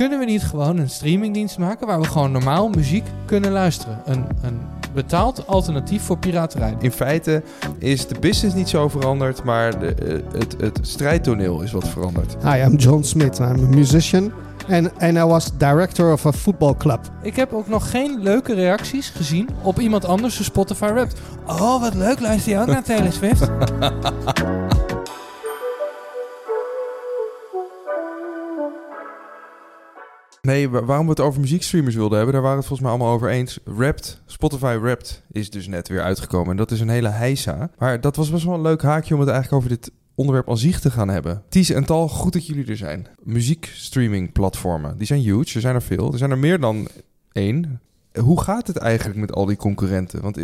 kunnen we niet gewoon een streamingdienst maken waar we gewoon normaal muziek kunnen luisteren? Een, een betaald alternatief voor piraterij. In feite is de business niet zo veranderd, maar de, eh, het, het strijdtoneel is wat veranderd. Hi, I'm John Smith. I'm a musician. And, and I was director of a football club. Ik heb ook nog geen leuke reacties gezien op iemand anders' Spotify Wrapped. Oh, wat leuk, luister je ook naar Taylor Swift? Nee, wa- waarom we het over muziekstreamers wilden hebben, daar waren we het volgens mij allemaal over eens. Wrapped, Spotify Wrapped is dus net weer uitgekomen. En dat is een hele heisa. Maar dat was best wel een leuk haakje om het eigenlijk over dit onderwerp aan zich te gaan hebben. Ties en Tal, goed dat jullie er zijn. Muziekstreaming platformen, die zijn huge. Er zijn er veel. Er zijn er meer dan één. Hoe gaat het eigenlijk met al die concurrenten? Want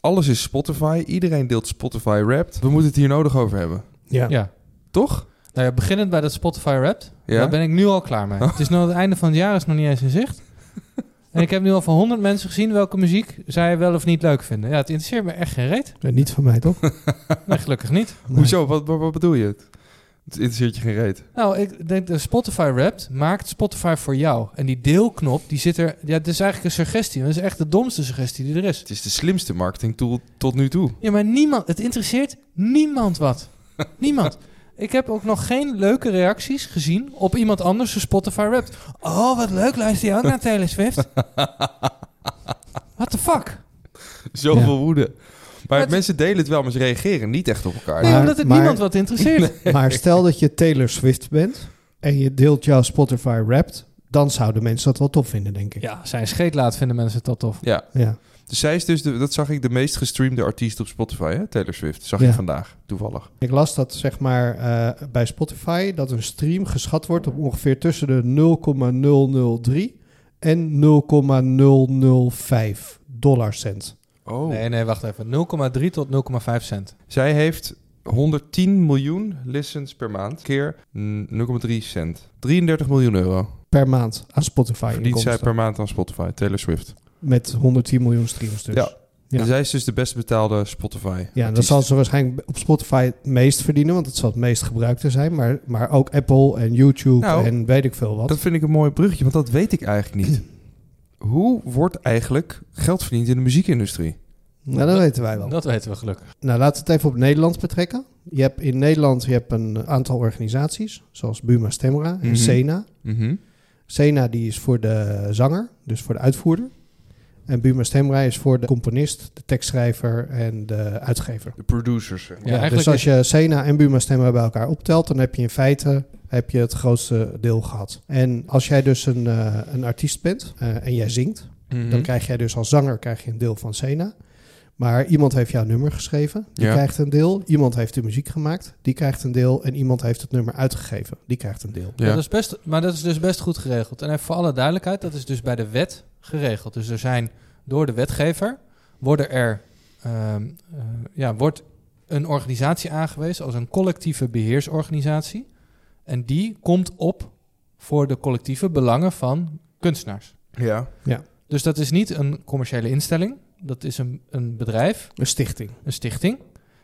alles is Spotify. Iedereen deelt Spotify Wrapped. We moeten het hier nodig over hebben. Ja. ja. Toch? Nou ja, beginnend bij dat Spotify Wrapped. Ja? Daar ben ik nu al klaar mee. Het is nog het einde van het jaar, is nog niet eens in zicht. En ik heb nu al van 100 mensen gezien welke muziek zij wel of niet leuk vinden. Ja, het interesseert me echt geen reet. Niet van mij, toch? Nee, gelukkig niet. Nee. Hoezo? Wat, wat, wat bedoel je? Het interesseert je geen reet. Nou, ik denk de Spotify Wrapped maakt Spotify voor jou. En die deelknop, die zit er... Ja, het is eigenlijk een suggestie. Dat is echt de domste suggestie die er is. Het is de slimste marketing tool tot nu toe. Ja, maar niemand... Het interesseert niemand wat. niemand. Ik heb ook nog geen leuke reacties gezien op iemand anders' Spotify Wrapped. Oh, wat leuk, luister je ook naar Taylor Swift? What the fuck? Zoveel woede. Maar het- mensen delen het wel, maar ze reageren niet echt op elkaar. Nee, Maar- omdat het maar- niemand wat interesseert. Maar stel dat je Taylor Swift bent en je deelt jouw Spotify Wrapped, dan zouden mensen dat wel tof vinden, denk ik. Ja, zijn scheet laat vinden mensen dat tof. Ja, Ja. Dus zij is dus, de, dat zag ik, de meest gestreamde artiest op Spotify, hè? Taylor Swift. Zag Ja. ik vandaag, toevallig. Ik las dat zeg maar eh, bij Spotify dat een stream geschat wordt op ongeveer tussen de 0,003 en 0,005 dollar cent. Oh. Nee, nee, wacht even. 0,3 tot 0,5 cent. Zij heeft 110 miljoen listens per maand, keer mm, 0,3 cent. 33 miljoen euro Per maand aan Spotify. verdient zij per maand aan Spotify, Taylor Swift. Met 110 miljoen streams dus. Ja. Ja. En zij is dus de best betaalde Spotify. Ja, dan artiest. zal ze waarschijnlijk op Spotify het meest verdienen, want het zal het meest gebruikte zijn. Maar, maar ook Apple en YouTube Nou, en weet ik veel wat. Dat vind ik een mooi bruggetje, want dat weet ik eigenlijk niet. Hoe wordt eigenlijk geld verdiend in de muziekindustrie? Nou, dat weten wij wel. Dat weten we gelukkig. Nou, laten we het even op Nederland betrekken. Je hebt in Nederland je hebt een aantal organisaties, zoals Buma Stemra en Mhm. Sena. Mhm. Sena die is voor de zanger, dus voor de uitvoerder. En Buma Stemra is voor de componist, de tekstschrijver en de uitgever. De producers. Ja, Ja, dus als je Sena en Buma Stemra bij elkaar optelt, dan heb je in feite heb je het grootste deel gehad. En als jij dus een, eh, een artiest bent eh, en jij zingt, Mhm. dan krijg jij dus als zanger krijg je een deel van Sena. Maar iemand heeft jouw nummer geschreven, die Ja. krijgt een deel. Iemand heeft de muziek gemaakt, die krijgt een deel. En iemand heeft het nummer uitgegeven, die krijgt een deel. Ja. Dat is best, maar dat is dus best goed geregeld. En even voor alle duidelijkheid, dat is dus bij de wet geregeld. Dus er zijn door de wetgever worden er ehm, eh, ja, wordt een organisatie aangewezen als een collectieve beheersorganisatie. En die komt op voor de collectieve belangen van kunstenaars. Ja. Dus dat is niet een commerciële instelling. Dat is een, een bedrijf, Een stichting. een stichting,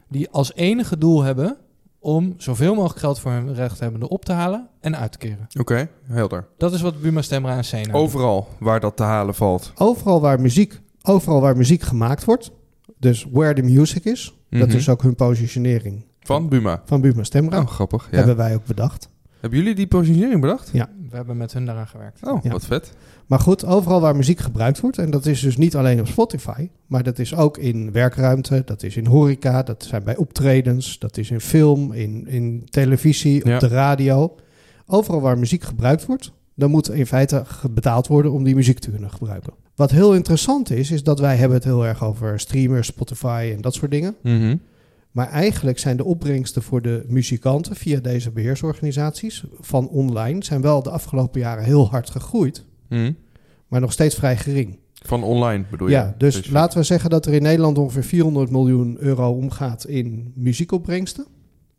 die als enige doel hebben om zoveel mogelijk geld voor hun rechthebbenden op te halen en uit te keren. Oké, helder. Dat is wat Buma Stemra en Sena doen. Overal waar dat te halen valt. Overal waar muziek, overal waar muziek gemaakt wordt, dus where the music is, dat Mhm. is ook hun positionering Van Buma. van Buma Stemra. Oh, grappig. Ja. Hebben wij ook bedacht. Hebben jullie die positionering bedacht? We hebben met hun daaraan gewerkt. Oh, Ja. wat vet. Maar goed, overal waar muziek gebruikt wordt, en dat is dus niet alleen op Spotify, maar dat is ook in werkruimte, dat is in horeca, dat zijn bij optredens, dat is in film, in, in televisie, Ja. op de radio. Overal waar muziek gebruikt wordt, dan moet in feite betaald worden om die muziek te kunnen gebruiken. Wat heel interessant is, is dat wij hebben het heel erg over streamers, Spotify en dat soort dingen. Mhm. Maar eigenlijk zijn de opbrengsten voor de muzikanten via deze beheersorganisaties van online zijn wel de afgelopen jaren heel hard gegroeid, Mhm. maar nog steeds vrij gering. Van online bedoel je? Ja, dus Specifiek. laten we zeggen dat er in Nederland ongeveer 400 miljoen euro omgaat in muziekopbrengsten.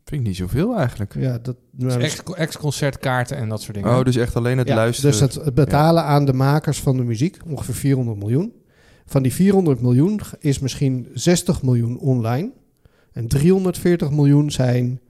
Vind ik niet zoveel eigenlijk. Ja, dat, Dus ex- ex-concertkaarten en dat soort dingen. Oh, dus echt alleen het ja, luisteren. dus het, het betalen aan de makers van de muziek, ongeveer 400 miljoen. Van die 400 miljoen is misschien 60 miljoen online. En 340 miljoen zijn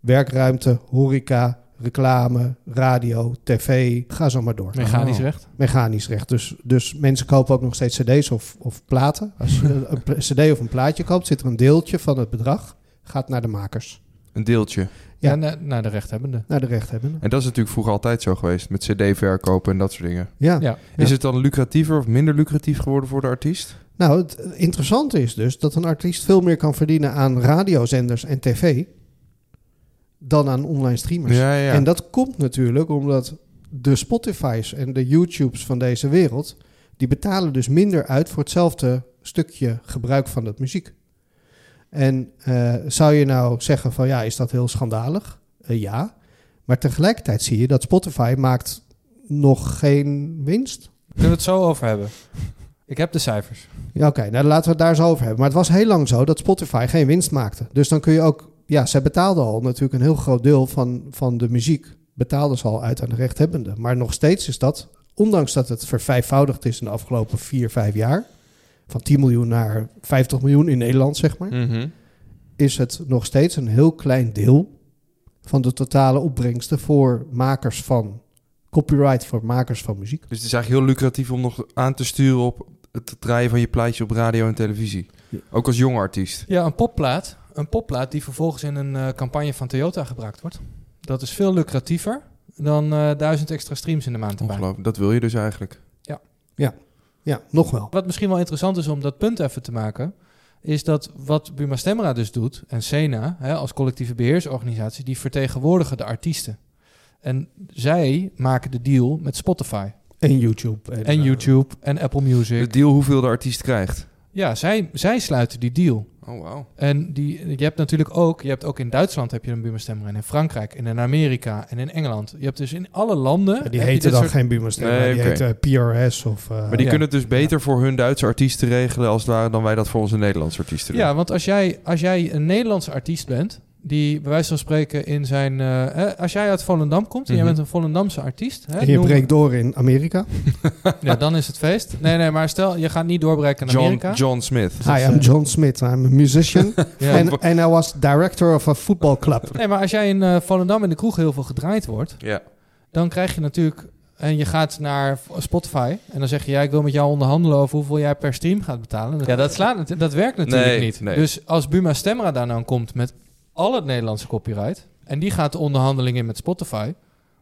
werkruimte, horeca, reclame, radio, tv, ga zo maar door. Mechanisch Oh. recht. Mechanisch recht. Dus, dus mensen kopen ook nog steeds cd's of, of platen. Als je een cd of een plaatje koopt, zit er een deeltje van het bedrag, gaat naar de makers, Een deeltje. Ja. Ja, naar, naar de rechthebbende. naar de rechthebbenden. En dat is natuurlijk vroeger altijd zo geweest. Met cd-verkopen en dat soort dingen. Ja. Ja. Is het dan lucratiever of minder lucratief geworden voor de artiest? Nou, het interessante is dus dat een artiest veel meer kan verdienen aan radiozenders en tv dan aan online streamers. Ja, ja. En dat komt natuurlijk omdat de Spotify's en de YouTubes van deze wereld, die betalen dus minder uit voor hetzelfde stukje gebruik van dat muziek. En eh, zou je nou zeggen van ja, is dat heel schandalig? Eh, ja. Maar tegelijkertijd zie je dat Spotify maakt nog geen winst. Kunnen we het zo over hebben? Ik heb de cijfers. Ja, oké. Nou, laten we het daar zo over hebben. Maar het was heel lang zo dat Spotify geen winst maakte. Dus dan kun je ook... Ja, zij betaalden al natuurlijk een heel groot deel van, van de muziek. Betaalden ze al uit aan de rechthebbenden. Maar nog steeds is dat, ondanks dat het vervijfvoudigd is in de afgelopen vier, vijf jaar... van 10 miljoen naar 50 miljoen in Nederland, zeg maar... Mhm. is het nog steeds een heel klein deel van de totale opbrengsten... voor makers van copyright, voor makers van muziek. Dus het is eigenlijk heel lucratief om nog aan te sturen op het draaien van je plaatje op radio en televisie. Ja. Ook als jonge artiest. Ja, een popplaat. Een popplaat die vervolgens in een eh, campagne van Toyota gebruikt wordt. Dat is veel lucratiever dan eh duizend extra streams in de maand. Ongelooflijk. Dat wil je dus eigenlijk. Ja, nog wel. Wat misschien wel interessant is om dat punt even te maken, is dat wat Buma Stemra dus doet en Sena hè, als collectieve beheersorganisatie, die vertegenwoordigen de artiesten. En zij maken de deal met Spotify En YouTube. en eh, YouTube en Apple De Music. deal hoeveel de artiest krijgt. Ja, zij, zij sluiten die deal. Oh, wauw. En die, je hebt natuurlijk ook, je hebt ook in Duitsland heb je een Buma Stemra en in Frankrijk en in Amerika en in Engeland. Je hebt dus in alle landen. Ja, die heten dan soort- geen Buma Stemra, Nee, die heten PRS of... eh, Maar die Ja. kunnen het dus beter voor hun Duitse artiesten regelen als het ware dan wij dat voor onze Nederlandse artiesten doen. Ja, want als jij, als jij een Nederlandse artiest bent, die bij wijze van spreken in zijn... eh, hè, als jij uit Volendam komt en jij Mhm. bent een Volendamse artiest... Hè, en je noem- breekt door in Amerika. Ja, dan is het feest. Nee, nee, maar stel, je gaat niet doorbreken in John, Amerika. John Smith. Hi, I'm John Smith. I'm a musician. Ja. and, and I was director of a football club. Nee, maar als jij in eh, Volendam in de kroeg heel veel gedraaid wordt... Ja. dan krijg je natuurlijk... En je gaat naar Spotify en dan zeg je... ja, ik wil met jou onderhandelen over hoeveel jij per stream gaat betalen. Ja, dat, slaat, dat werkt natuurlijk Nee, niet. nee. Dus als Buma Stemra daar nou komt met al het Nederlandse copyright... en die gaat de onderhandeling in met Spotify...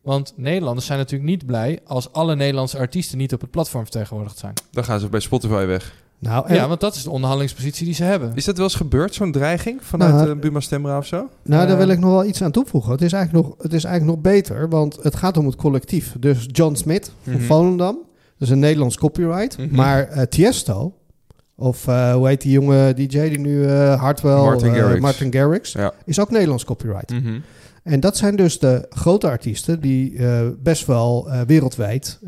want Nederlanders zijn natuurlijk niet blij... als alle Nederlandse artiesten niet op het platform vertegenwoordigd zijn. Dan gaan ze bij Spotify weg. Nou, en, Ja, want dat is de onderhandelingspositie die ze hebben. Is dat wel eens gebeurd, zo'n dreiging vanuit Nou, eh, Buma Stemra of zo? nou, daar wil ik nog wel iets aan toevoegen. Het is, eigenlijk nog, het is eigenlijk nog beter, want het gaat om het collectief. Dus John Smith van Mhm. Volendam, dat is een Nederlands copyright. Mhm. Maar eh, Tiesto, of eh, hoe heet die jonge DJ die nu eh Hartwell... Martin eh, Garrix. Martin Garrix, Ja. is ook Nederlands copyright. Mhm. En dat zijn dus de grote artiesten die best wel wereldwijd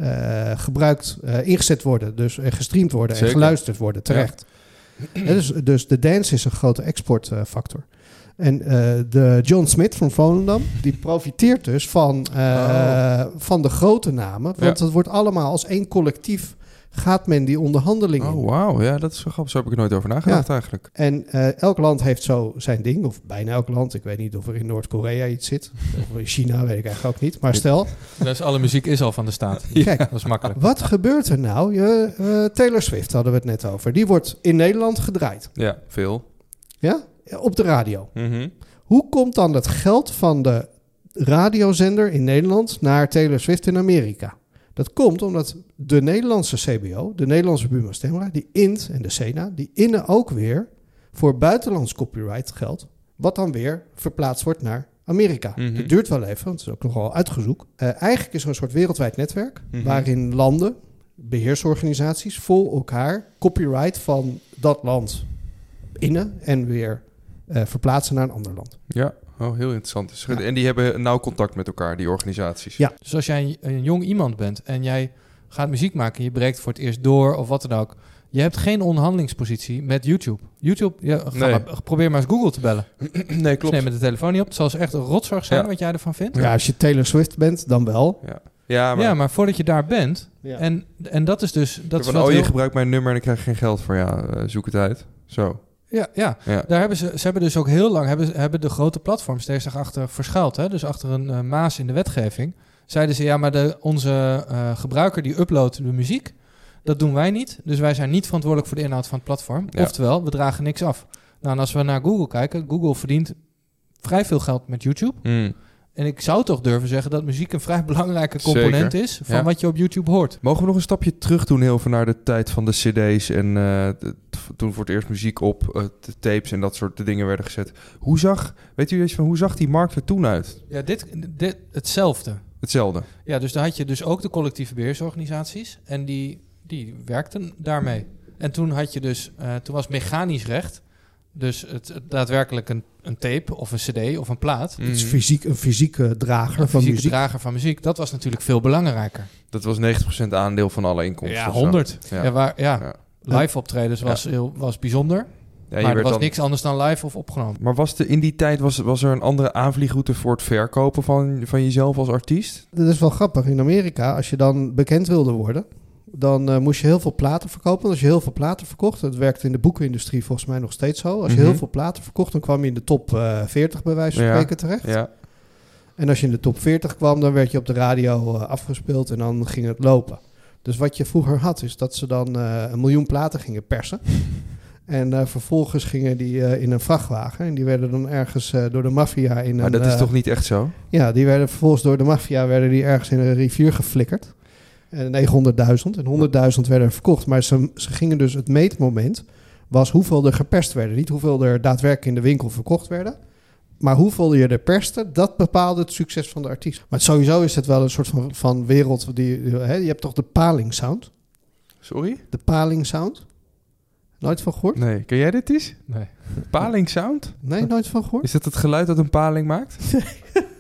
gebruikt, ingezet worden. Dus gestreamd worden Zeker. en geluisterd worden, terecht. Dus, dus de dance is een grote exportfactor. en de John Smith van Volendam, die profiteert dus van, eh, van de grote namen. Want Ja. het wordt allemaal als één collectief, gaat men die onderhandeling in. Oh, wauw. Ja, dat is wel grappig. Zo heb ik er nooit over nagedacht eigenlijk. En eh, elk land heeft zo zijn ding, of bijna elk land. Ik weet niet of er in Noord-Korea iets zit. Of in China, weet ik eigenlijk ook niet. Maar stel, Dus alle muziek is al van de staat. kijk, Dat is makkelijk. wat gebeurt er nou? Je, eh, Taylor Swift hadden we het net over. Die wordt in Nederland gedraaid. Ja, veel. Ja? Op de radio. Mhm. Hoe komt dan het geld van de radiozender in Nederland naar Taylor Swift in Amerika? Dat komt omdat de Nederlandse CBO, de Nederlandse Buma Stemra, die INT en de SENA, die innen ook weer voor buitenlands copyright geld, wat dan weer verplaatst wordt naar Amerika. Mhm. Het duurt wel even, want het is ook nogal uitgezoek. Eh, eigenlijk is er een soort wereldwijd netwerk Mhm. waarin landen, beheersorganisaties, voor elkaar copyright van dat land innen en weer eh, verplaatsen naar een ander land. Ja, oh, heel interessant. Dus- Ja. En die hebben nauw contact met elkaar, die organisaties. Ja. Dus als jij een, een jong iemand bent en jij gaat muziek maken en je breekt voor het eerst door of wat dan ook. Je hebt geen onderhandelingspositie met YouTube. YouTube, ja, ga Nee. maar, probeer maar eens Google te bellen. nee, klopt. nemen de telefoon niet op. Het zal ze echt een rotzorg zijn Ja. wat jij ervan vindt. Ja. als je Taylor Swift bent, dan wel. Ja, ja maar, Ja, maar voordat je daar bent, Ja. en, en dat is dus... Dat is van, wat oh, je heel- gebruikt mijn nummer en ik krijg geen geld voor. Ja, eh, zoek het uit. Zo. Ja, ja. Ja. Daar hebben ze, ze hebben dus ook heel lang, hebben, hebben de grote platforms zich achter verschuild. Hè? Dus achter een eh, maas in de wetgeving. Zeiden ze, ja, maar de, onze eh, gebruiker die uploadt de muziek, dat doen wij niet. Dus wij zijn niet verantwoordelijk voor de inhoud van het platform. Ja. Oftewel, we dragen niks af. Nou, en als we naar Google kijken, Google verdient vrij veel geld met YouTube. Hmm. En ik zou toch durven zeggen dat muziek een vrij belangrijke component is van Ja. wat je op YouTube hoort. Mogen we nog een stapje terug doen, heel veel naar de tijd van de cd's en eh, de- toen voor het eerst muziek op eh, de tapes en dat soort dingen werden gezet. Hoe zag, weet u eens van, hoe zag die markt er toen uit? Ja, dit, dit hetzelfde. Hetzelfde. Ja, dus daar had je dus ook de collectieve beheersorganisaties en die, die werkten daarmee. En toen had je dus, eh, toen was mechanisch recht, dus het, het daadwerkelijk een, een tape of een cd of een plaat, Het is fysiek, een fysieke drager een van fysieke muziek. drager van muziek, dat was natuurlijk veel belangrijker. Dat was 90% aandeel van alle inkomsten. Ja, of zo. 100. Ja. Ja, waar, ja. Ja. live optredens was, heel, was bijzonder, Ja, je maar er werd was dan- niks anders dan live of opgenomen. Maar was de, in die tijd was, was er een andere aanvliegroute voor het verkopen van, van jezelf als artiest? Dat is wel grappig. In Amerika, als je dan bekend wilde worden, dan eh, moest je heel veel platen verkopen. Want Als je heel veel platen verkocht, dat werkte in de boekenindustrie volgens mij nog steeds zo. Als je Mhm. heel veel platen verkocht, dan kwam je in de top eh 40 bij wijze van Ja. spreken terecht. Ja. En als je in de top 40 kwam, dan werd je op de radio eh, afgespeeld en dan ging het lopen. Dus wat je vroeger had, is dat ze dan een miljoen platen gingen persen. En vervolgens gingen die in een vrachtwagen. En die werden dan ergens door de maffia in Maar een... dat is toch niet echt zo? Ja, die werden vervolgens door de maffia werden die ergens in een rivier geflikkerd. En 900.000. En 100.000 werden verkocht. Maar ze, ze gingen dus het meetmoment was hoeveel er geperst werden. Niet hoeveel er daadwerkelijk in de winkel verkocht werden. Maar hoeveel je er perste, dat bepaalde het succes van de artiest. Maar sowieso is het wel een soort van, van wereld. Die, hè, je hebt toch de paling sound? Sorry? De paling sound? Nooit van gehoord? Nee. Ken jij dit eens? Nee. Paling sound? Nee, nooit van gehoord? Is dat het geluid dat een paling maakt?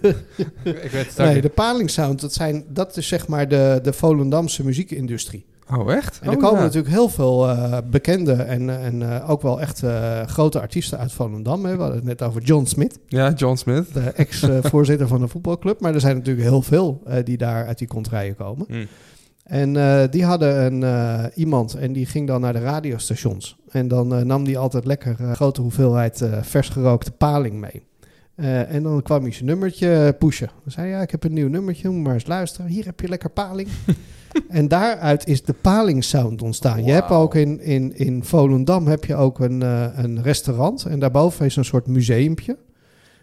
ik weet het Nee, de paling sound, dat, zijn, dat is zeg maar de, de Volendamse muziekindustrie. Oh, echt? En er Oh, komen ja. natuurlijk heel veel eh, bekende en, en eh, ook wel echt eh, grote artiesten uit Volendam. Hè. We hadden het net over John Smith, Ja, John Smith. de ex-voorzitter van de voetbalclub. Maar er zijn natuurlijk heel veel die daar uit die contraien komen. Hm. En die hadden een, iemand en die ging dan naar de radiostations. En dan nam die altijd lekker grote hoeveelheid vers gerookte paling mee. Eh, en dan kwam hij zijn nummertje pushen. Dan zei hij, ja, ik heb een nieuw nummertje, moet maar eens luisteren. Hier heb je lekker paling. en daaruit is de paling sound ontstaan. Je hebt ook in, in, in Volendam heb je ook een, eh, een restaurant. En daarboven is een soort museumpje.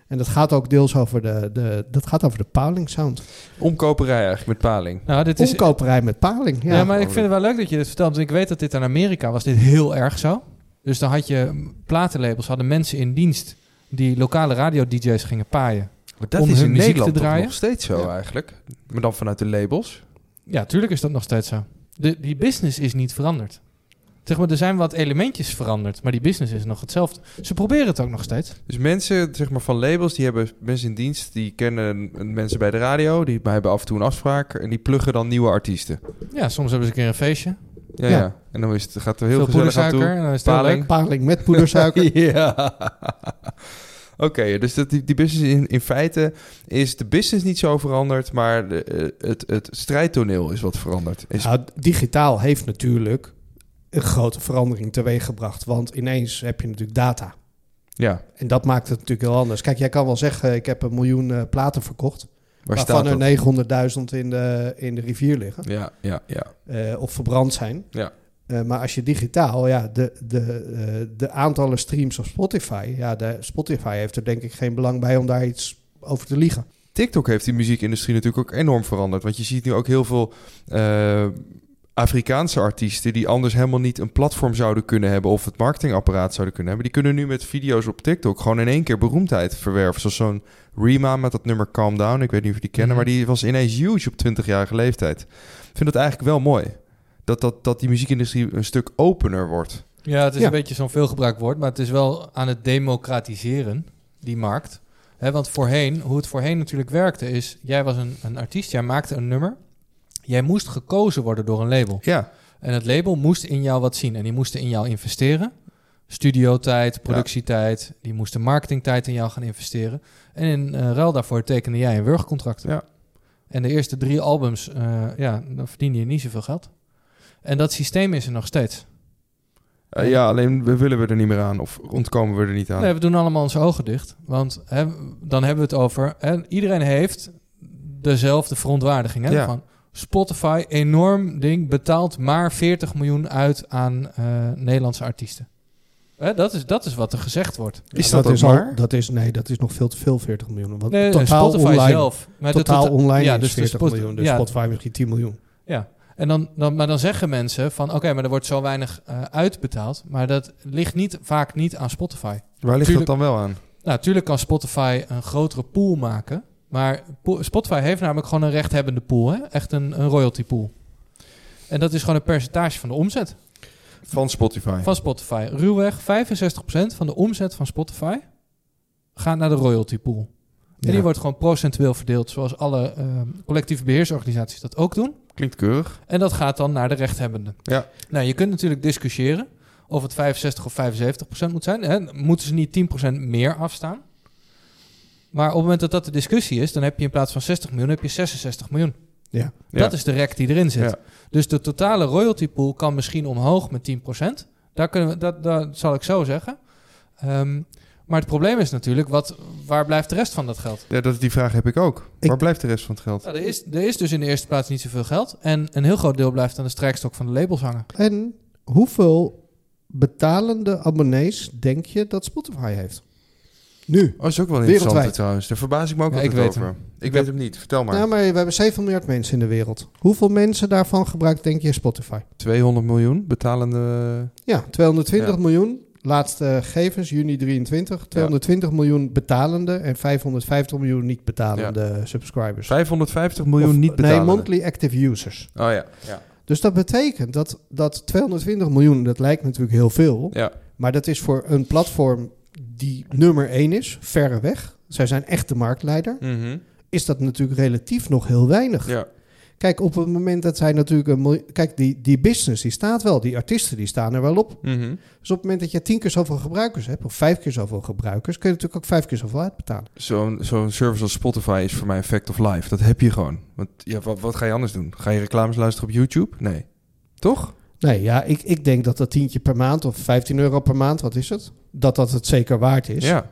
En dat gaat ook deels over de, de, dat gaat over de paling sound. Omkoperij eigenlijk met paling. Nou, dit is, Omkoperij met paling. Ja, Ja, maar ik vind het wel leuk dat je dit vertelt. Want ik weet dat dit in Amerika was dit heel erg zo. Dus dan had je platenlabels, hadden mensen in dienst die lokale radio-dj's gingen paaien. Maar dat Om is hun in muziek te draaien? nog steeds zo Ja. eigenlijk. Maar dan vanuit de labels. Ja, tuurlijk is dat nog steeds zo. De, die business is niet veranderd. Zeg maar, er zijn wat elementjes veranderd, maar die business is nog hetzelfde. Ze proberen het ook nog steeds. Dus mensen zeg maar, van labels, die hebben mensen in dienst, die kennen mensen bij de radio, die hebben af en toe een afspraak en die pluggen dan nieuwe artiesten. Ja, soms hebben ze een keer een feestje. Ja, Ja. ja. En dan is het, gaat er heel Veel gezellig aan poedersuiker toe. en dan is Paling. paling met poedersuiker. ja. Oké, dus dat, die, die business in, in feite is de business niet zo veranderd, maar de, eh, het, het strijdtoneel is wat veranderd. Is, Nou, digitaal heeft natuurlijk een grote verandering teweeggebracht. Want ineens heb je natuurlijk data. ja, En dat maakt het natuurlijk heel anders. Kijk, jij kan wel zeggen, ik heb een miljoen eh, platen verkocht. Waar waarvan er dat? 900.000 in de, in de rivier liggen. Ja, ja, ja. eh, of verbrand zijn. Ja. Eh, maar als je digitaal, ja, de, de, eh, de aantallen streams op Spotify... Ja, de, Spotify heeft er denk ik geen belang bij om daar iets over te liegen. TikTok heeft die muziekindustrie natuurlijk ook enorm veranderd. Want je ziet nu ook heel veel eh, Afrikaanse artiesten die anders helemaal niet een platform zouden kunnen hebben of het marketingapparaat zouden kunnen hebben. Die kunnen nu met video's op TikTok gewoon in één keer beroemdheid verwerven. Zoals zo'n Rima met dat nummer Calm Down. Ik weet niet of je die kennen, Mhm. maar die was ineens huge op 20-jarige leeftijd. Ik vind dat eigenlijk wel mooi. Dat, dat, dat die muziekindustrie een stuk opener wordt. Ja, het is Ja. een beetje zo'n veelgebruikt woord, maar het is wel aan het democratiseren, die markt. Want voorheen, hoe het voorheen natuurlijk werkte, is: jij was een, een artiest, jij maakte een nummer. Jij moest gekozen worden door een label. Ja, En het label moest in jou wat zien. En die moesten in jou investeren. Studiotijd, productietijd. Die moesten marketingtijd in jou gaan investeren. En in eh, ruil daarvoor tekende jij een wurgcontract. Ja. En de eerste drie albums, eh, ja, dan verdien je niet zoveel geld. En dat systeem is er nog steeds. Eh, ja, alleen we willen we er niet meer aan of ontkomen we er niet aan. Nee, we doen allemaal onze ogen dicht. Want hè, dan hebben we het over... Hè, iedereen heeft dezelfde verontwaardiging. Hè, Ja. Van Spotify, enorm ding, betaalt maar 40 miljoen uit aan eh, Nederlandse artiesten. Hè, dat, is, dat is wat er gezegd wordt. Is dat, dat ook is al, waar? dat is, nee, dat is nog veel te veel, 40 miljoen. Want Nee, totaal Spotify online, zelf. Maar totaal tota- online ja, is dus de 40 Spot- miljoen. Dus ja, Spotify misschien 10 miljoen. Ja, en dan, dan, maar dan zeggen mensen van... oké, maar er wordt zo weinig eh, uitbetaald. Maar dat ligt niet, vaak niet aan Spotify. Waar ligt Tuurlijk- dat dan wel aan? Nou, natuurlijk kan Spotify een grotere pool maken. Maar po- Spotify heeft namelijk gewoon een rechthebbende pool. Hè? Echt een, een royalty pool. En dat is gewoon een percentage van de omzet Van Spotify. van Spotify. Ruwweg 65% van de omzet van Spotify gaat naar de royalty pool. En Ja. die wordt gewoon procentueel verdeeld, zoals alle eh, collectieve beheersorganisaties dat ook doen. Klinkt keurig. En dat gaat dan naar de rechthebbenden. Ja. Nou, je kunt natuurlijk discussiëren of het 65 of 75% moet zijn. Hè? Moeten ze niet 10% meer afstaan? Maar op het moment dat dat de discussie is, dan heb je in plaats van 60 miljoen, heb je 66 miljoen. Ja. Dat is de rek die erin zit. Ja. Dus de totale royalty pool kan misschien omhoog met 10% Daar kunnen we, dat, dat zal ik zo zeggen. Ehm, maar het probleem is natuurlijk, wat, waar blijft de rest van dat geld? Ja, dat, die vraag heb ik ook. Ik- Waar blijft de rest van het geld? Nou, er, is, er is dus in de eerste plaats niet zoveel geld. En een heel groot deel blijft aan de strijkstok van de labels hangen. En hoeveel betalende abonnees denk je dat Spotify heeft? Nu. Oh, is ook wel interessante trouwens. Daar verbaas ik me ook Ja, altijd ik weet over. hem. Ik weet hem niet. Vertel maar. Nou, maar we hebben 7 miljard mensen in de wereld. Hoeveel mensen daarvan gebruikt, denk je, Spotify? 200 miljoen betalende... Ja, 220 Ja. miljoen. Laatste gegevens, juni 23. 220 miljoen betalende en 550 miljoen niet betalende subscribers. 550 miljoen Of- niet betalende. Nee, monthly active users. Oh ja. Ja. Dus dat betekent dat, dat 220 miljoen, dat lijkt natuurlijk heel veel. ja. Maar dat is voor een platform die nummer 1 is, verre weg. Zij zijn echt de marktleider. Mhm. Is dat natuurlijk relatief nog heel weinig. Ja. Kijk, op het moment dat zij natuurlijk een miljoen... Kijk, die, die business die staat wel. Die artiesten die staan er wel op. Mhm. Dus op het moment dat je tien keer zoveel gebruikers hebt... of vijf keer zoveel gebruikers... kun je natuurlijk ook vijf keer zoveel uitbetalen. Zo'n zo'n service als Spotify is voor mij een fact of life. Dat heb je gewoon. Want ja, wat, wat ga je anders doen? Ga je reclames luisteren op YouTube? Nee. Toch? Nee, ja, ik, ik denk dat dat tientje per maand... of 15 euro per maand, wat is het? Dat dat het zeker waard is. Ja.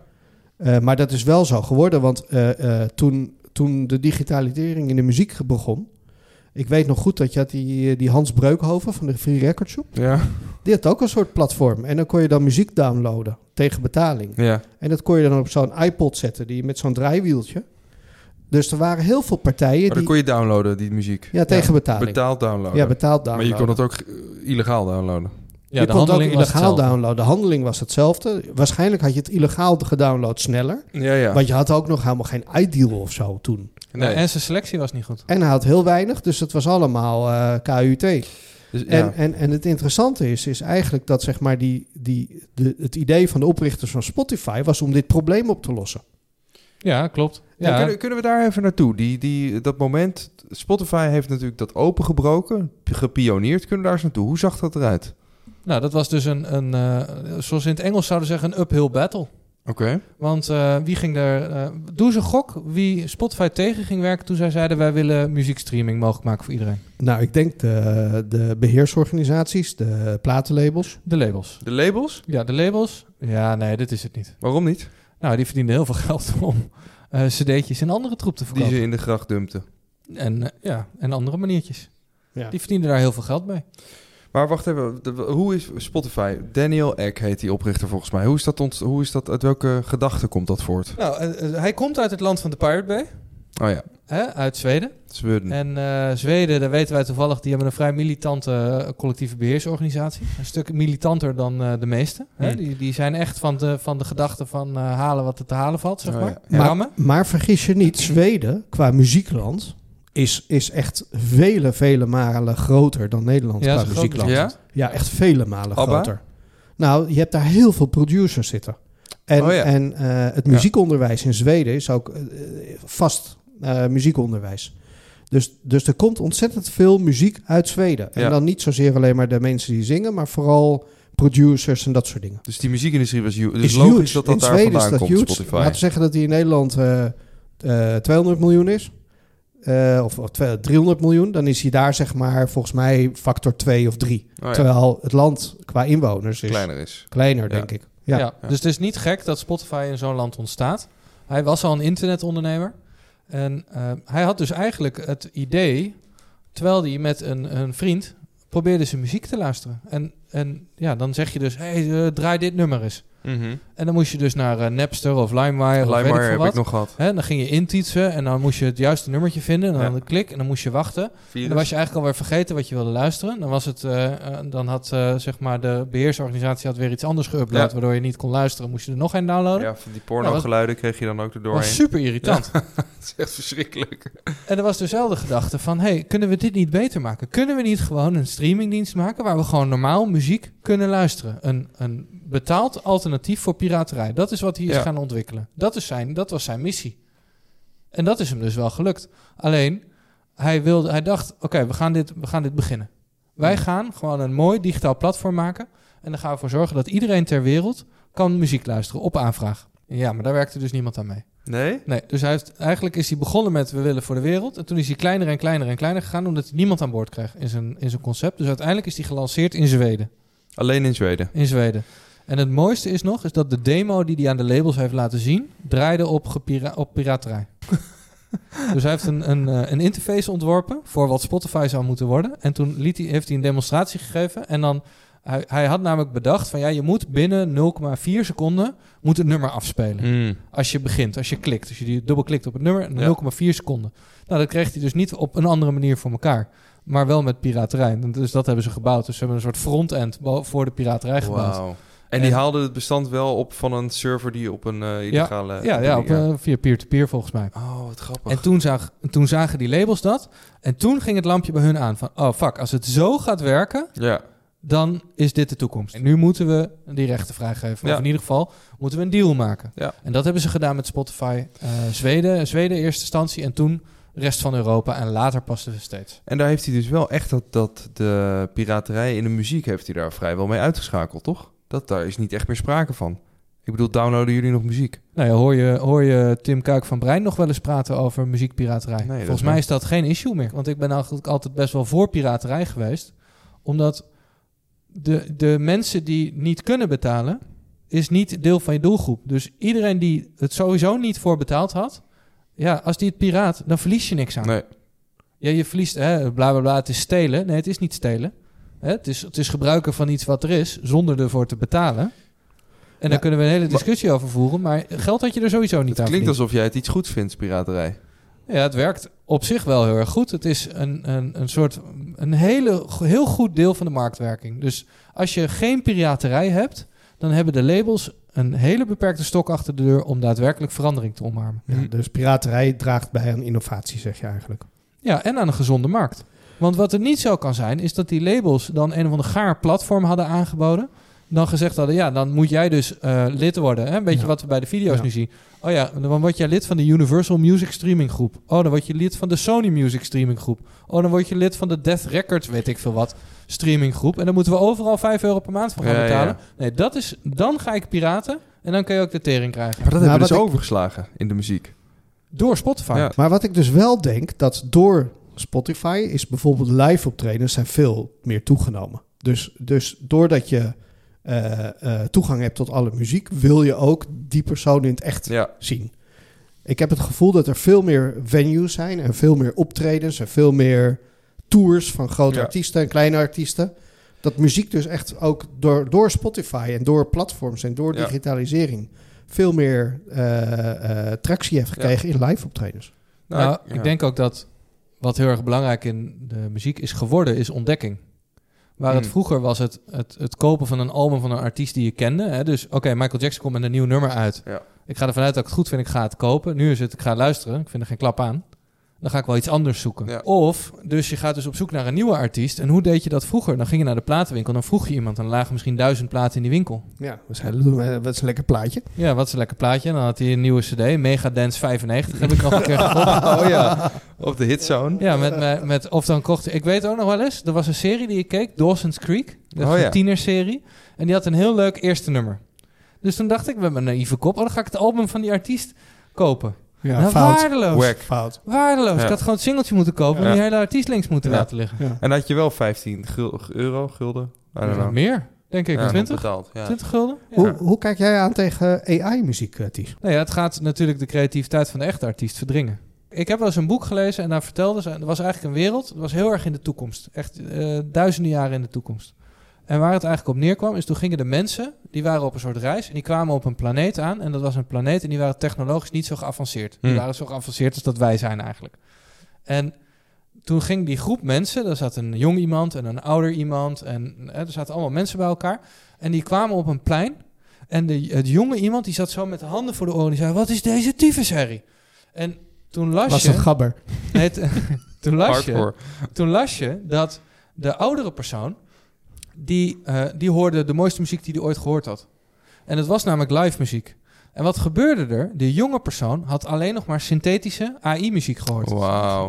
Eh, maar dat is wel zo geworden, want eh, eh, toen, toen de digitalisering in de muziek begon... Ik weet nog goed dat je had die, die Hans Breukhoven van de Free Record Shop. Ja. Die had ook een soort platform. En dan kon je dan muziek downloaden tegen betaling. Ja. En dat kon je dan op zo'n iPod zetten, die met zo'n draaiwieltje. Dus er waren heel veel partijen Maar dan die... kon je downloaden, die muziek. Ja, tegen betaling. Betaald downloaden. ja, betaald maar downloaden. je kon het ook eh, illegaal downloaden. Ja, je de kon het ook handeling was illegaal downloaden. De handeling was hetzelfde. Waarschijnlijk had je het illegaal gedownload sneller. Ja, ja. Want je had ook nog helemaal geen iDeal of zo toen. Nee. En zijn selectie was niet goed. En hij had heel weinig, dus het was allemaal eh, KUT. Dus, ja. En, en, en het interessante is, is eigenlijk dat zeg maar die, die, de, het idee van de oprichters van Spotify was om dit probleem op te lossen. Ja, klopt. Ja, kunnen, kunnen we daar even naartoe? Die, die, dat moment, Spotify heeft natuurlijk dat opengebroken, gepioneerd. Kunnen we daar eens naartoe? Hoe zag dat eruit? nou, dat was dus een, een eh, zoals in het Engels zouden zeggen, een uphill battle. Oké. Want eh, wie ging er... eh doe een gok wie Spotify tegen ging werken toen zij zeiden... wij willen muziekstreaming mogelijk maken voor iedereen. Nou, ik denk de, de beheersorganisaties, de platenlabels. De labels. De labels? Ja, de labels. Ja, nee, dit is het niet. Waarom niet? Nou, die verdienden heel veel geld om eh cd'tjes en andere troep te Die verkopen. ze in de gracht dumpten. En, eh, ja, en andere maniertjes. Ja. Die verdienden daar heel veel geld mee. Maar wacht even, de- hoe is Spotify? Daniel Ek heet die oprichter volgens mij. Hoe is dat, ont, hoe is dat uit welke gedachte komt dat voort? Nou, eh, hij komt uit het land van de Pirate Bay. Oh ja, Hè, uit Zweden. Zweden. En eh, Zweden, daar weten wij toevallig, die hebben een vrij militante eh, collectieve beheersorganisatie. Een stuk militanter dan eh, de meeste. Hè? Hmm. Die, die zijn echt van de, van de gedachte van eh, halen wat er te halen valt, zeg Oh, maar. ja. Maar, maar vergis je niet, Zweden qua muziekland is, is echt vele, vele malen groter dan Nederland Ja, qua muziekland. Ja? Ja, echt vele malen Abba? groter. Nou, je hebt daar heel veel producers zitten. En, Oh ja. en eh, het muziekonderwijs in Zweden is ook vast eh, muziekonderwijs. Dus, dus er komt ontzettend veel muziek uit Zweden. En Ja. dan niet zozeer alleen maar de mensen die zingen, maar vooral producers en dat soort dingen. Dus die muziekindustrie was huge. Dus is logisch huge. dat dat in daar Zweden vandaan is dat komt, huge. Spotify. Laten we zeggen dat die in Nederland eh, eh, 200 miljoen is. eh, of, of twee- 300 miljoen, dan is hij daar zeg maar volgens mij factor 2 of 3. Oh ja, Terwijl het land qua inwoners is kleiner, kleiner is. denk ik. Ja. Ja. dus het is niet gek dat Spotify in zo'n land ontstaat. Hij was al een internetondernemer. En eh, hij had dus eigenlijk het idee, terwijl hij met een, een vriend probeerde zijn muziek te luisteren. En, en ja, dan zeg je dus, hey, eh, draai dit nummer eens. Mhm. En dan moest je dus naar eh, Napster of LimeWire of LimeWire heb wat. ik nog gehad. Hè, dan ging je intoetsen en dan moest je het juiste nummertje vinden. En dan Ja. een klik en dan moest je wachten. En dan was je eigenlijk alweer vergeten wat je wilde luisteren. Dan, was het, eh, eh, dan had zeg maar de beheersorganisatie had weer iets anders geüpload... Ja. waardoor je niet kon luisteren. Moest je er nog een downloaden. Ja, van die porno-geluiden kreeg je dan ook dat erdoorheen. was super irritant. Het is echt verschrikkelijk. En er was dezelfde gedachte van... hey, kunnen we dit niet beter maken? Kunnen we niet gewoon een streamingdienst maken... waar we gewoon normaal muziek kunnen luisteren? Een, een betaald alternatief voor piraterij. Dat is wat hij is Ja. gaan ontwikkelen. Dat, is zijn, dat was zijn missie. En dat is hem dus wel gelukt. Alleen, hij, wilde, hij dacht... oké, we gaan dit, we gaan dit beginnen. Wij gaan gewoon een mooi digitaal platform maken... en dan gaan we ervoor zorgen dat iedereen ter wereld... kan muziek luisteren op aanvraag. Ja, maar daar werkte dus niemand aan mee. Nee? Nee, dus hij heeft, eigenlijk is hij begonnen met we willen voor de wereld. En toen is hij kleiner en kleiner en kleiner gegaan, omdat hij niemand aan boord kreeg in zijn, in zijn concept. Dus uiteindelijk is hij gelanceerd in Zweden. Alleen in Zweden. In Zweden. En het mooiste is nog, is dat de demo die hij aan de labels heeft laten zien, draaide op, op piraterij. dus hij heeft een, een, eh, een interface ontworpen voor wat Spotify zou moeten worden. En toen liet hij, heeft hij een demonstratie gegeven. En dan, hij, hij had namelijk bedacht van ja, je moet binnen 0,4 seconden moet het nummer afspelen. Mm. Als je begint, als je klikt. Als je die dubbel klikt op het nummer, Ja. 0,4 seconden. Nou, dat kreeg hij dus niet op een andere manier voor elkaar. Maar wel met piraterij. Dus dat hebben ze gebouwd. Dus ze hebben een soort front-end voor de piraterij gebouwd. En die haalde het bestand wel op van een server die op een eh, illegale... Ja, ja op, ding- eh, via peer-to-peer volgens mij. Oh, wat grappig. En toen, zag, toen zagen die labels dat. En toen ging het lampje bij hun aan van... Oh, fuck, als het zo gaat werken, Ja. dan is dit de toekomst. En nu moeten we die rechten vrijgeven. Ja. Of in ieder geval moeten we een deal maken. Ja. En dat hebben ze gedaan met Spotify. eh, Zweden, Zweden in eerste instantie en toen rest van Europa. En later pas de steeds. En daar heeft hij dus wel echt dat, dat de piraterij in de muziek heeft hij daar vrijwel mee uitgeschakeld, toch? Dat daar is niet echt meer sprake van. Ik bedoel, downloaden jullie nog muziek? Nou ja, hoor je, hoor je Tim Kuik van Brein nog wel eens praten over muziekpiraterij? Nee, Volgens mij is dat geen issue meer. Want ik ben eigenlijk altijd best wel voor piraterij geweest. Omdat de, de mensen die niet kunnen betalen, is niet deel van je doelgroep. Dus iedereen die het sowieso niet voor betaald had, ja, als die het piraat, dan verlies je niks aan. Nee. Ja, je verliest, hè, bla bla bla, het is stelen. Nee, het is niet stelen. Hè, het, is, het is gebruiken van iets wat er is, zonder ervoor te betalen. En daar Ja, kunnen we een hele discussie over voeren, maar geld had je er sowieso niet Het aan klinkt verdiend. alsof jij het iets goeds vindt, piraterij. Ja, het werkt op zich wel heel erg goed. Het is een, een, een soort, een hele, heel goed deel van de marktwerking. Dus als je geen piraterij hebt, dan hebben de labels een hele beperkte stok achter de deur om daadwerkelijk verandering te omarmen. Ja, dus piraterij draagt bij aan innovatie, zeg je eigenlijk. Ja, en aan een gezonde markt. Want wat er niet zo kan zijn, is dat die labels dan een of ander gaar platform hadden aangeboden. Dan gezegd hadden, ja, dan moet jij dus eh, lid worden. Hè? Een beetje Ja. wat we bij de video's Ja. nu zien. Oh ja, dan word jij lid van de Universal Music Streaming Groep. Oh, dan word je lid van de Sony Music Streaming Groep. Oh, dan word je lid van de Death Records, weet ik veel wat, streaming groep. En dan moeten we overal 5 euro per maand voor gaan betalen. ja. Nee, dat is, dan ga ik piraten en dan kun je ook de tering krijgen. Maar dat Nou, hebben we dus ik- overgeslagen in de muziek. Door Spotify. Ja. Maar wat ik dus wel denk, dat door Spotify is bijvoorbeeld live optredens zijn veel meer toegenomen. Dus, dus doordat je eh, eh, toegang hebt tot alle muziek, wil je ook die persoon in het echt Ja. zien. Ik heb het gevoel dat er veel meer venues zijn en veel meer optredens en veel meer tours van grote Ja. artiesten en kleine artiesten. Dat muziek dus echt ook door, door Spotify en door platforms en door Ja. digitalisering veel meer eh, eh, tractie heeft gekregen in live optredens. Nou, ja. ik denk ook dat wat heel erg belangrijk in de muziek is geworden, is ontdekking. Waar het Hmm. vroeger was het, het, het kopen van een album van een artiest die je kende. Hè? Dus oké, Michael Jackson komt met een nieuw nummer uit. Ja. Ik ga ervan uit dat ik het goed vind, ik ga het kopen. Nu is het, ik ga luisteren, ik vind er geen klap aan. Dan ga ik wel iets anders zoeken. Ja. Of, dus je gaat dus op zoek naar een nieuwe artiest. En hoe deed je dat vroeger? Dan ging je naar de platenwinkel, dan vroeg je iemand. Dan lagen misschien duizend platen in die winkel. Ja, wat is een lekker plaatje. Ja, wat is een lekker plaatje. En dan had hij een nieuwe cd, Megadance 95. heb ik nog een keer gekocht. Oh ja, op de hitzone. Ja, met, met, met, of dan kocht ik weet ook nog wel eens, er was een serie die ik keek, Dawson's Creek. Dat is Oh, een ja. tienerserie. En die had een heel leuk eerste nummer. Dus toen dacht ik met mijn naïeve kop, oh, dan ga ik het album van die artiest kopen. Ja, nou, fout. waardeloos. Wack. Fout. Waardeloos. Ja. Ik had gewoon het singeltje moeten kopen en die hele artiest links moeten Ja. laten liggen. Ja. En had je wel 15 gul- euro, gulden. I don't know. Meer, denk ik. Ja, 20? Betaald, ja. 20 gulden? Ja. Hoe, hoe kijk jij aan tegen AI-muziek, eh, Ties? Nou ja, het gaat natuurlijk de creativiteit van de echte artiest verdringen. Ik heb wel eens een boek gelezen en daar vertelde ze... Er was eigenlijk een wereld, het was heel erg in de toekomst. Echt eh, duizenden jaren in de toekomst. En waar het eigenlijk op neerkwam, is toen gingen de mensen... die waren op een soort reis en die kwamen op een planeet aan. En dat was een planeet en die waren technologisch niet zo geavanceerd. Die Hmm. waren zo geavanceerd als dat wij zijn eigenlijk. En toen ging die groep mensen... er zat een jong iemand en een ouder iemand... en eh, er zaten allemaal mensen bij elkaar. En die kwamen op een plein... En de, het jonge iemand die zat zo met de handen voor de oren. Die zei: Wat is deze tyfusherrie? En toen las Was je. het gabber? Nee, toen, las je toen las je dat de oudere persoon. Die, eh, die hoorde de mooiste muziek die hij ooit gehoord had. En het was namelijk live muziek. En wat gebeurde er? De jonge persoon had alleen nog maar synthetische AI-muziek gehoord.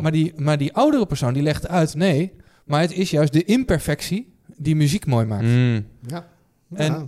Maar die, maar die oudere persoon die legde uit: nee, maar het is juist de imperfectie die muziek mooi maakt. Mm. Ja. En Ja.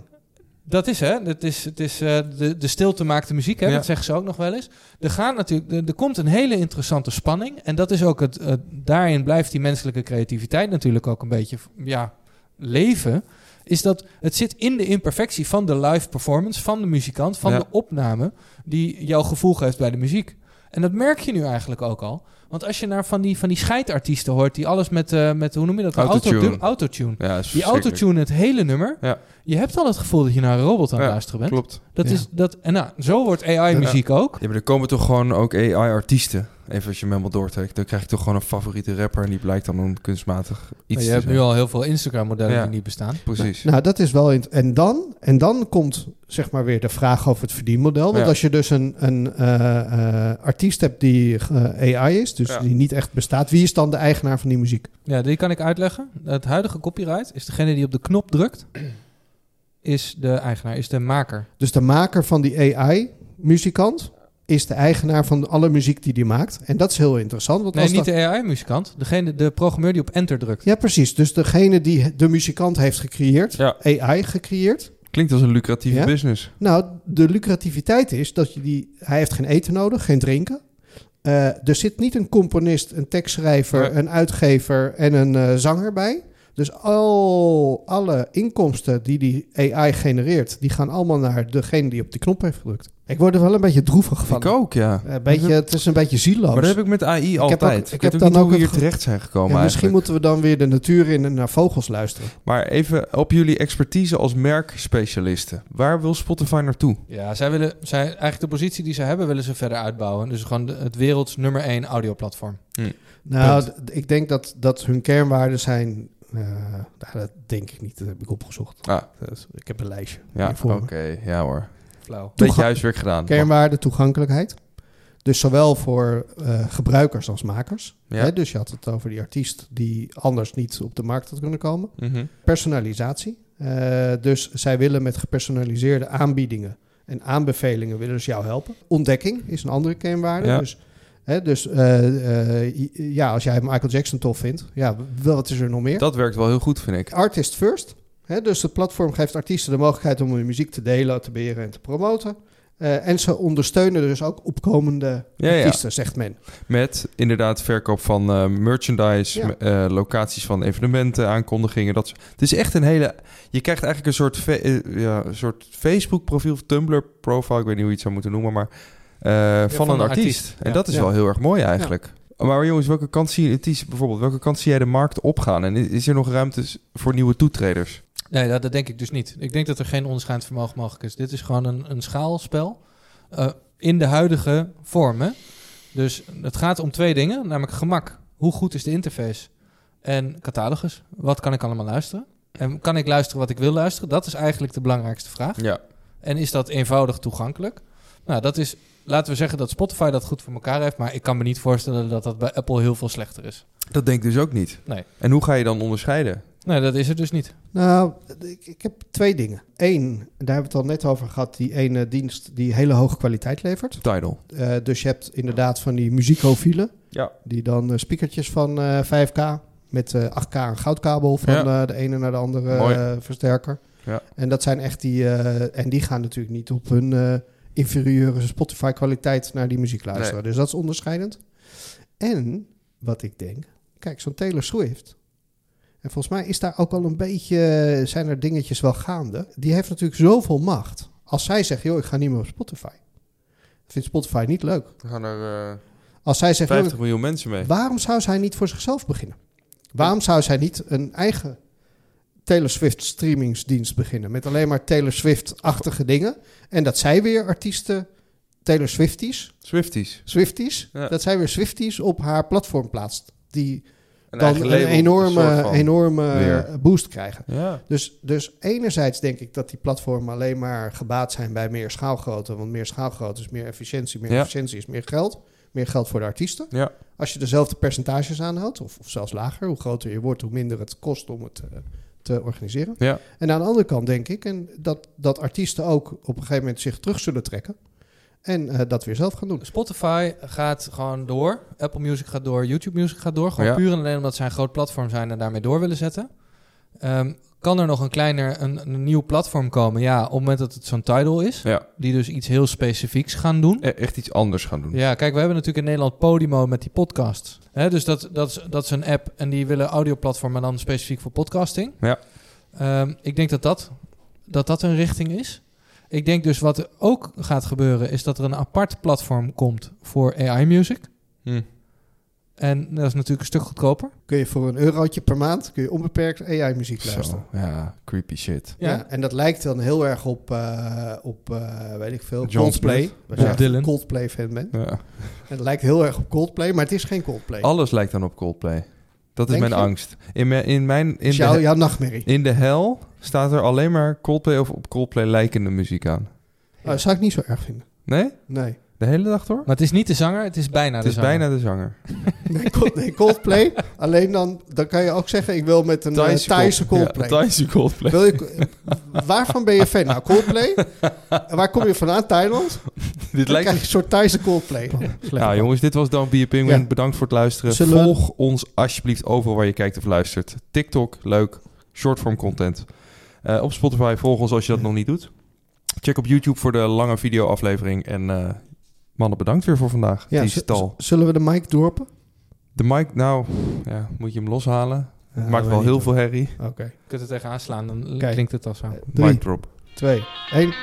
Dat is hè, het is, het is eh, de, de stilte maakt de muziek, hè? Ja. dat zeggen ze ook nog wel eens. Er, gaat natuurlijk, er, er komt een hele interessante spanning. En dat is ook het, het- daarin blijft die menselijke creativiteit natuurlijk ook een beetje ja, leven. Is dat het zit in de imperfectie van de live performance, van de muzikant, van Ja. de opname, die jouw gevoel geeft bij de muziek. En dat merk je nu eigenlijk ook al. Want als je naar van die, van die scheidartiesten hoort, die alles met, eh, met hoe noem je dat? Autotune. Auto- autotune. Ja, Die autotune het hele nummer. Ja. Je hebt al het gevoel dat je naar een robot aan het Ja, luisteren bent. Klopt. Dat is dat. En nou, zo wordt AI-muziek ook. Ja, maar er komen toch gewoon ook AI-artiesten. Even als je hem helemaal doortrekt. Dan krijg je toch gewoon een favoriete rapper. En die blijkt dan een kunstmatig iets je te hebt zijn. nu al heel veel Instagram-modellen Ja. die niet bestaan. Precies. Nou, dat is wel... En dan, en dan komt zeg maar weer de vraag over het verdienmodel. Want Ja. als je dus een, een eh, eh, artiest hebt die eh, AI is, dus Ja. die niet echt bestaat, wie is dan de eigenaar van die muziek? Ja, die kan ik uitleggen. Het huidige copyright is degene die op de knop drukt, is de eigenaar, is de maker. Dus de maker van die AI-muzikant is de eigenaar van alle muziek die die maakt. En dat is heel interessant. Want Nee, als niet dat- de AI-muzikant. Degene, de programmeur die op enter drukt. Ja, precies. Dus degene die de muzikant heeft gecreëerd, Ja. AI gecreëerd. Klinkt als een lucratieve Ja? business. Nou, de lucrativiteit is dat je die... Hij heeft geen eten nodig, geen drinken. Eh, er zit niet een componist, een tekstschrijver, een uitgever en een eh, zanger bij. Dus al, alle inkomsten die die AI genereert, die gaan allemaal naar degene die op die knop heeft gedrukt. Ik word er wel een beetje droevig van. Ik ook, ja. Een beetje, het is een beetje zieloos. Maar dat heb ik met AI altijd. ook- ik heb ook niet dan hoe we ook hier terecht zijn gekomen Ja, misschien moeten we dan weer de natuur in en naar vogels luisteren. Maar even op jullie expertise als merkspecialisten. Waar wil Spotify naartoe? Ja, zij willen, zij, eigenlijk de positie die ze hebben, willen ze verder uitbouwen. Dus gewoon de- het werelds nummer één audioplatform. Nou, Punt. d- ik denk dat, dat hun kernwaarden zijn... eh, nou, dat denk ik niet, dat heb ik opgezocht. Ah, Dus ik heb een lijstje. ja, oké. Ja hoor. Flauw. Beetje huiswerk gedaan. Kernwaarde, toegankelijkheid. Dus zowel voor eh, gebruikers als makers. Ja. Hè, dus je had het over die artiest die anders niet op de markt had kunnen komen. Mhm. Personalisatie. Eh, dus zij willen met gepersonaliseerde aanbiedingen en aanbevelingen willen ze jou helpen. Ontdekking is een andere kernwaarde. Ja. Dus, hè, dus eh, eh, ja, als jij Michael Jackson tof vindt, ja, wat is er nog meer? Dat werkt wel heel goed, vind ik. Artist first. Hè, dus het platform geeft artiesten de mogelijkheid om hun muziek te delen, te beheren en te promoten. Eh, en ze ondersteunen dus ook opkomende Ja, ja. artiesten, zegt men. Met inderdaad verkoop van merchandise, Ja. locaties van evenementen, aankondigingen. Dat soort- het is echt een hele... Je krijgt eigenlijk een soort, ja, een soort Facebook-profiel of Tumblr-profile. Ik weet niet hoe je het zou moeten noemen, maar van, van een artiest. artiest. En Ja. dat is Ja. wel heel erg mooi eigenlijk. Maar jongens, welke kant zie je, het is bijvoorbeeld, welke kant zie jij de markt opgaan? En is er nog ruimte voor nieuwe toetreders? Nee, dat, dat denk ik dus niet. Ik denk dat er geen onderscheidend vermogen mogelijk is. Dit is gewoon een, een schaalspel eh, in de huidige vormen. Dus het gaat om twee dingen, namelijk gemak. Hoe goed is de interface? En catalogus. Wat kan ik allemaal luisteren? En kan ik luisteren wat ik wil luisteren? Dat is eigenlijk de belangrijkste vraag. Ja. En is dat eenvoudig toegankelijk? Nou, dat is, laten we zeggen dat Spotify dat goed voor elkaar heeft, maar ik kan me niet voorstellen dat dat bij Apple heel veel slechter is. Dat denk ik dus ook niet. Nee. En hoe ga je dan onderscheiden? Nee, dat is het dus niet. Nou, ik, ik heb twee dingen. Eén, daar hebben we het al net over gehad, die ene dienst die hele hoge kwaliteit levert. Tidal. Eh, dus je hebt inderdaad van die muziekofielen, Ja. die dan eh, speakertjes van eh, 5K met eh 8K een goudkabel van Ja. eh, de ene naar de andere versterker. Ja. En dat zijn echt die, eh, en die gaan natuurlijk niet op hun eh, inferieure Spotify kwaliteit naar die muziek luisteren. Dus dat is onderscheidend. En wat ik denk, kijk, zo'n Taylor Swift. En volgens mij is daar ook al een beetje, zijn er dingetjes wel gaande. Die heeft natuurlijk zoveel macht. Als zij zegt, joh, ik ga niet meer op Spotify. Vindt Spotify niet leuk. Er gaan er eh, Als zij zegt, joh, 50 miljoen mensen mee. Waarom zou zij niet voor zichzelf beginnen? Waarom zou zij niet een eigen Taylor Swift streamingsdienst beginnen? Met alleen maar Taylor Swift-achtige dingen. En dat zij weer artiesten, Taylor Swifties, Swifties. Swifties, Ja. dat zij weer Swifties op haar platform plaatst. Die Een dan een label, enorme, enorme weer. boost krijgen. Ja. Dus, dus enerzijds denk ik dat die platformen alleen maar gebaat zijn bij meer schaalgrootte. Want meer schaalgrootte is meer efficiëntie. Meer Ja. efficiëntie is meer geld. Meer geld voor de artiesten. Ja. Als je dezelfde percentages aanhoudt, of, of zelfs lager, hoe groter je wordt, hoe minder het kost om het eh, te organiseren. Ja. En aan de andere kant denk ik en dat, dat artiesten ook op een gegeven moment zich terug zullen trekken. En eh, dat weer zelf gaan doen. Spotify gaat gewoon door. Apple Music gaat door. YouTube Music gaat door. Gewoon Ja. puur en alleen omdat zij een groot platform zijn en daarmee door willen zetten. Ehm, kan er nog een kleiner, een, een nieuw platform komen? Ja, op het moment dat het zo'n Tidal is. ja. Die dus iets heel specifieks gaan doen. E- Echt iets anders gaan doen. Ja, kijk, we hebben natuurlijk in Nederland Podimo met die podcast. Hè, dus dat, dat, is, dat is een app en die willen audioplatform, maar dan specifiek voor podcasting. Ja. Ehm, ik denk dat dat, dat dat een richting is. Ik denk dus wat er ook gaat gebeuren, is dat er een apart platform komt voor AI-music. Hm. En dat is natuurlijk een stuk goedkoper. Kun je voor een eurotje per maand kun je onbeperkt AI-muziek luisteren. Zo, ja, creepy shit. Ja. Ja. en dat lijkt dan heel erg op, eh, op eh, weet ik veel, John Coldplay. Als je Coldplay-fan bent. Ja. Het lijkt heel erg op Coldplay, maar het is geen Coldplay. Alles lijkt dan op Coldplay. Dat is Denk mijn je? angst. In, mijn, in, mijn, in, jouw, de, jouw nachtmerrie. in de hel staat er alleen maar Coldplay of op Coldplay lijkende muziek aan. Oh, dat zou ik niet zo erg vinden. Nee? Nee. De hele dag door? Maar het is niet de zanger, het is bijna het de is zanger. bijna de zanger. Nee, Cold- nee, Coldplay. Alleen dan, dan kan je ook zeggen, ik wil met een eh, Thaise Coldplay. Ja, Thaise Coldplay. Wil je, waarvan ben je fan? Nou, Coldplay. En waar kom je vandaan? Thailand? Dit Dan lijkt krijg je een soort Thaise Coldplay. Nou jongens, dit was Don't Be a Penguin. Ja. Bedankt voor het luisteren. Zullen we- Volg ons alsjeblieft overal waar je kijkt of luistert. TikTok, leuk. Shortform content. Eh, op Spotify, volg ons als je dat nog niet doet. Check op YouTube voor de lange videoaflevering. En eh, mannen, bedankt weer voor vandaag. Ja, Die stal. Zullen we de mic dorpen? De mic, nou, ja, moet je hem loshalen? Ja, Het maakt wel heel veel herrie. Oké. Je kunt er tegenaan slaan, dan Kijk. klinkt het al zo. Drie, Mic drop. twee, één.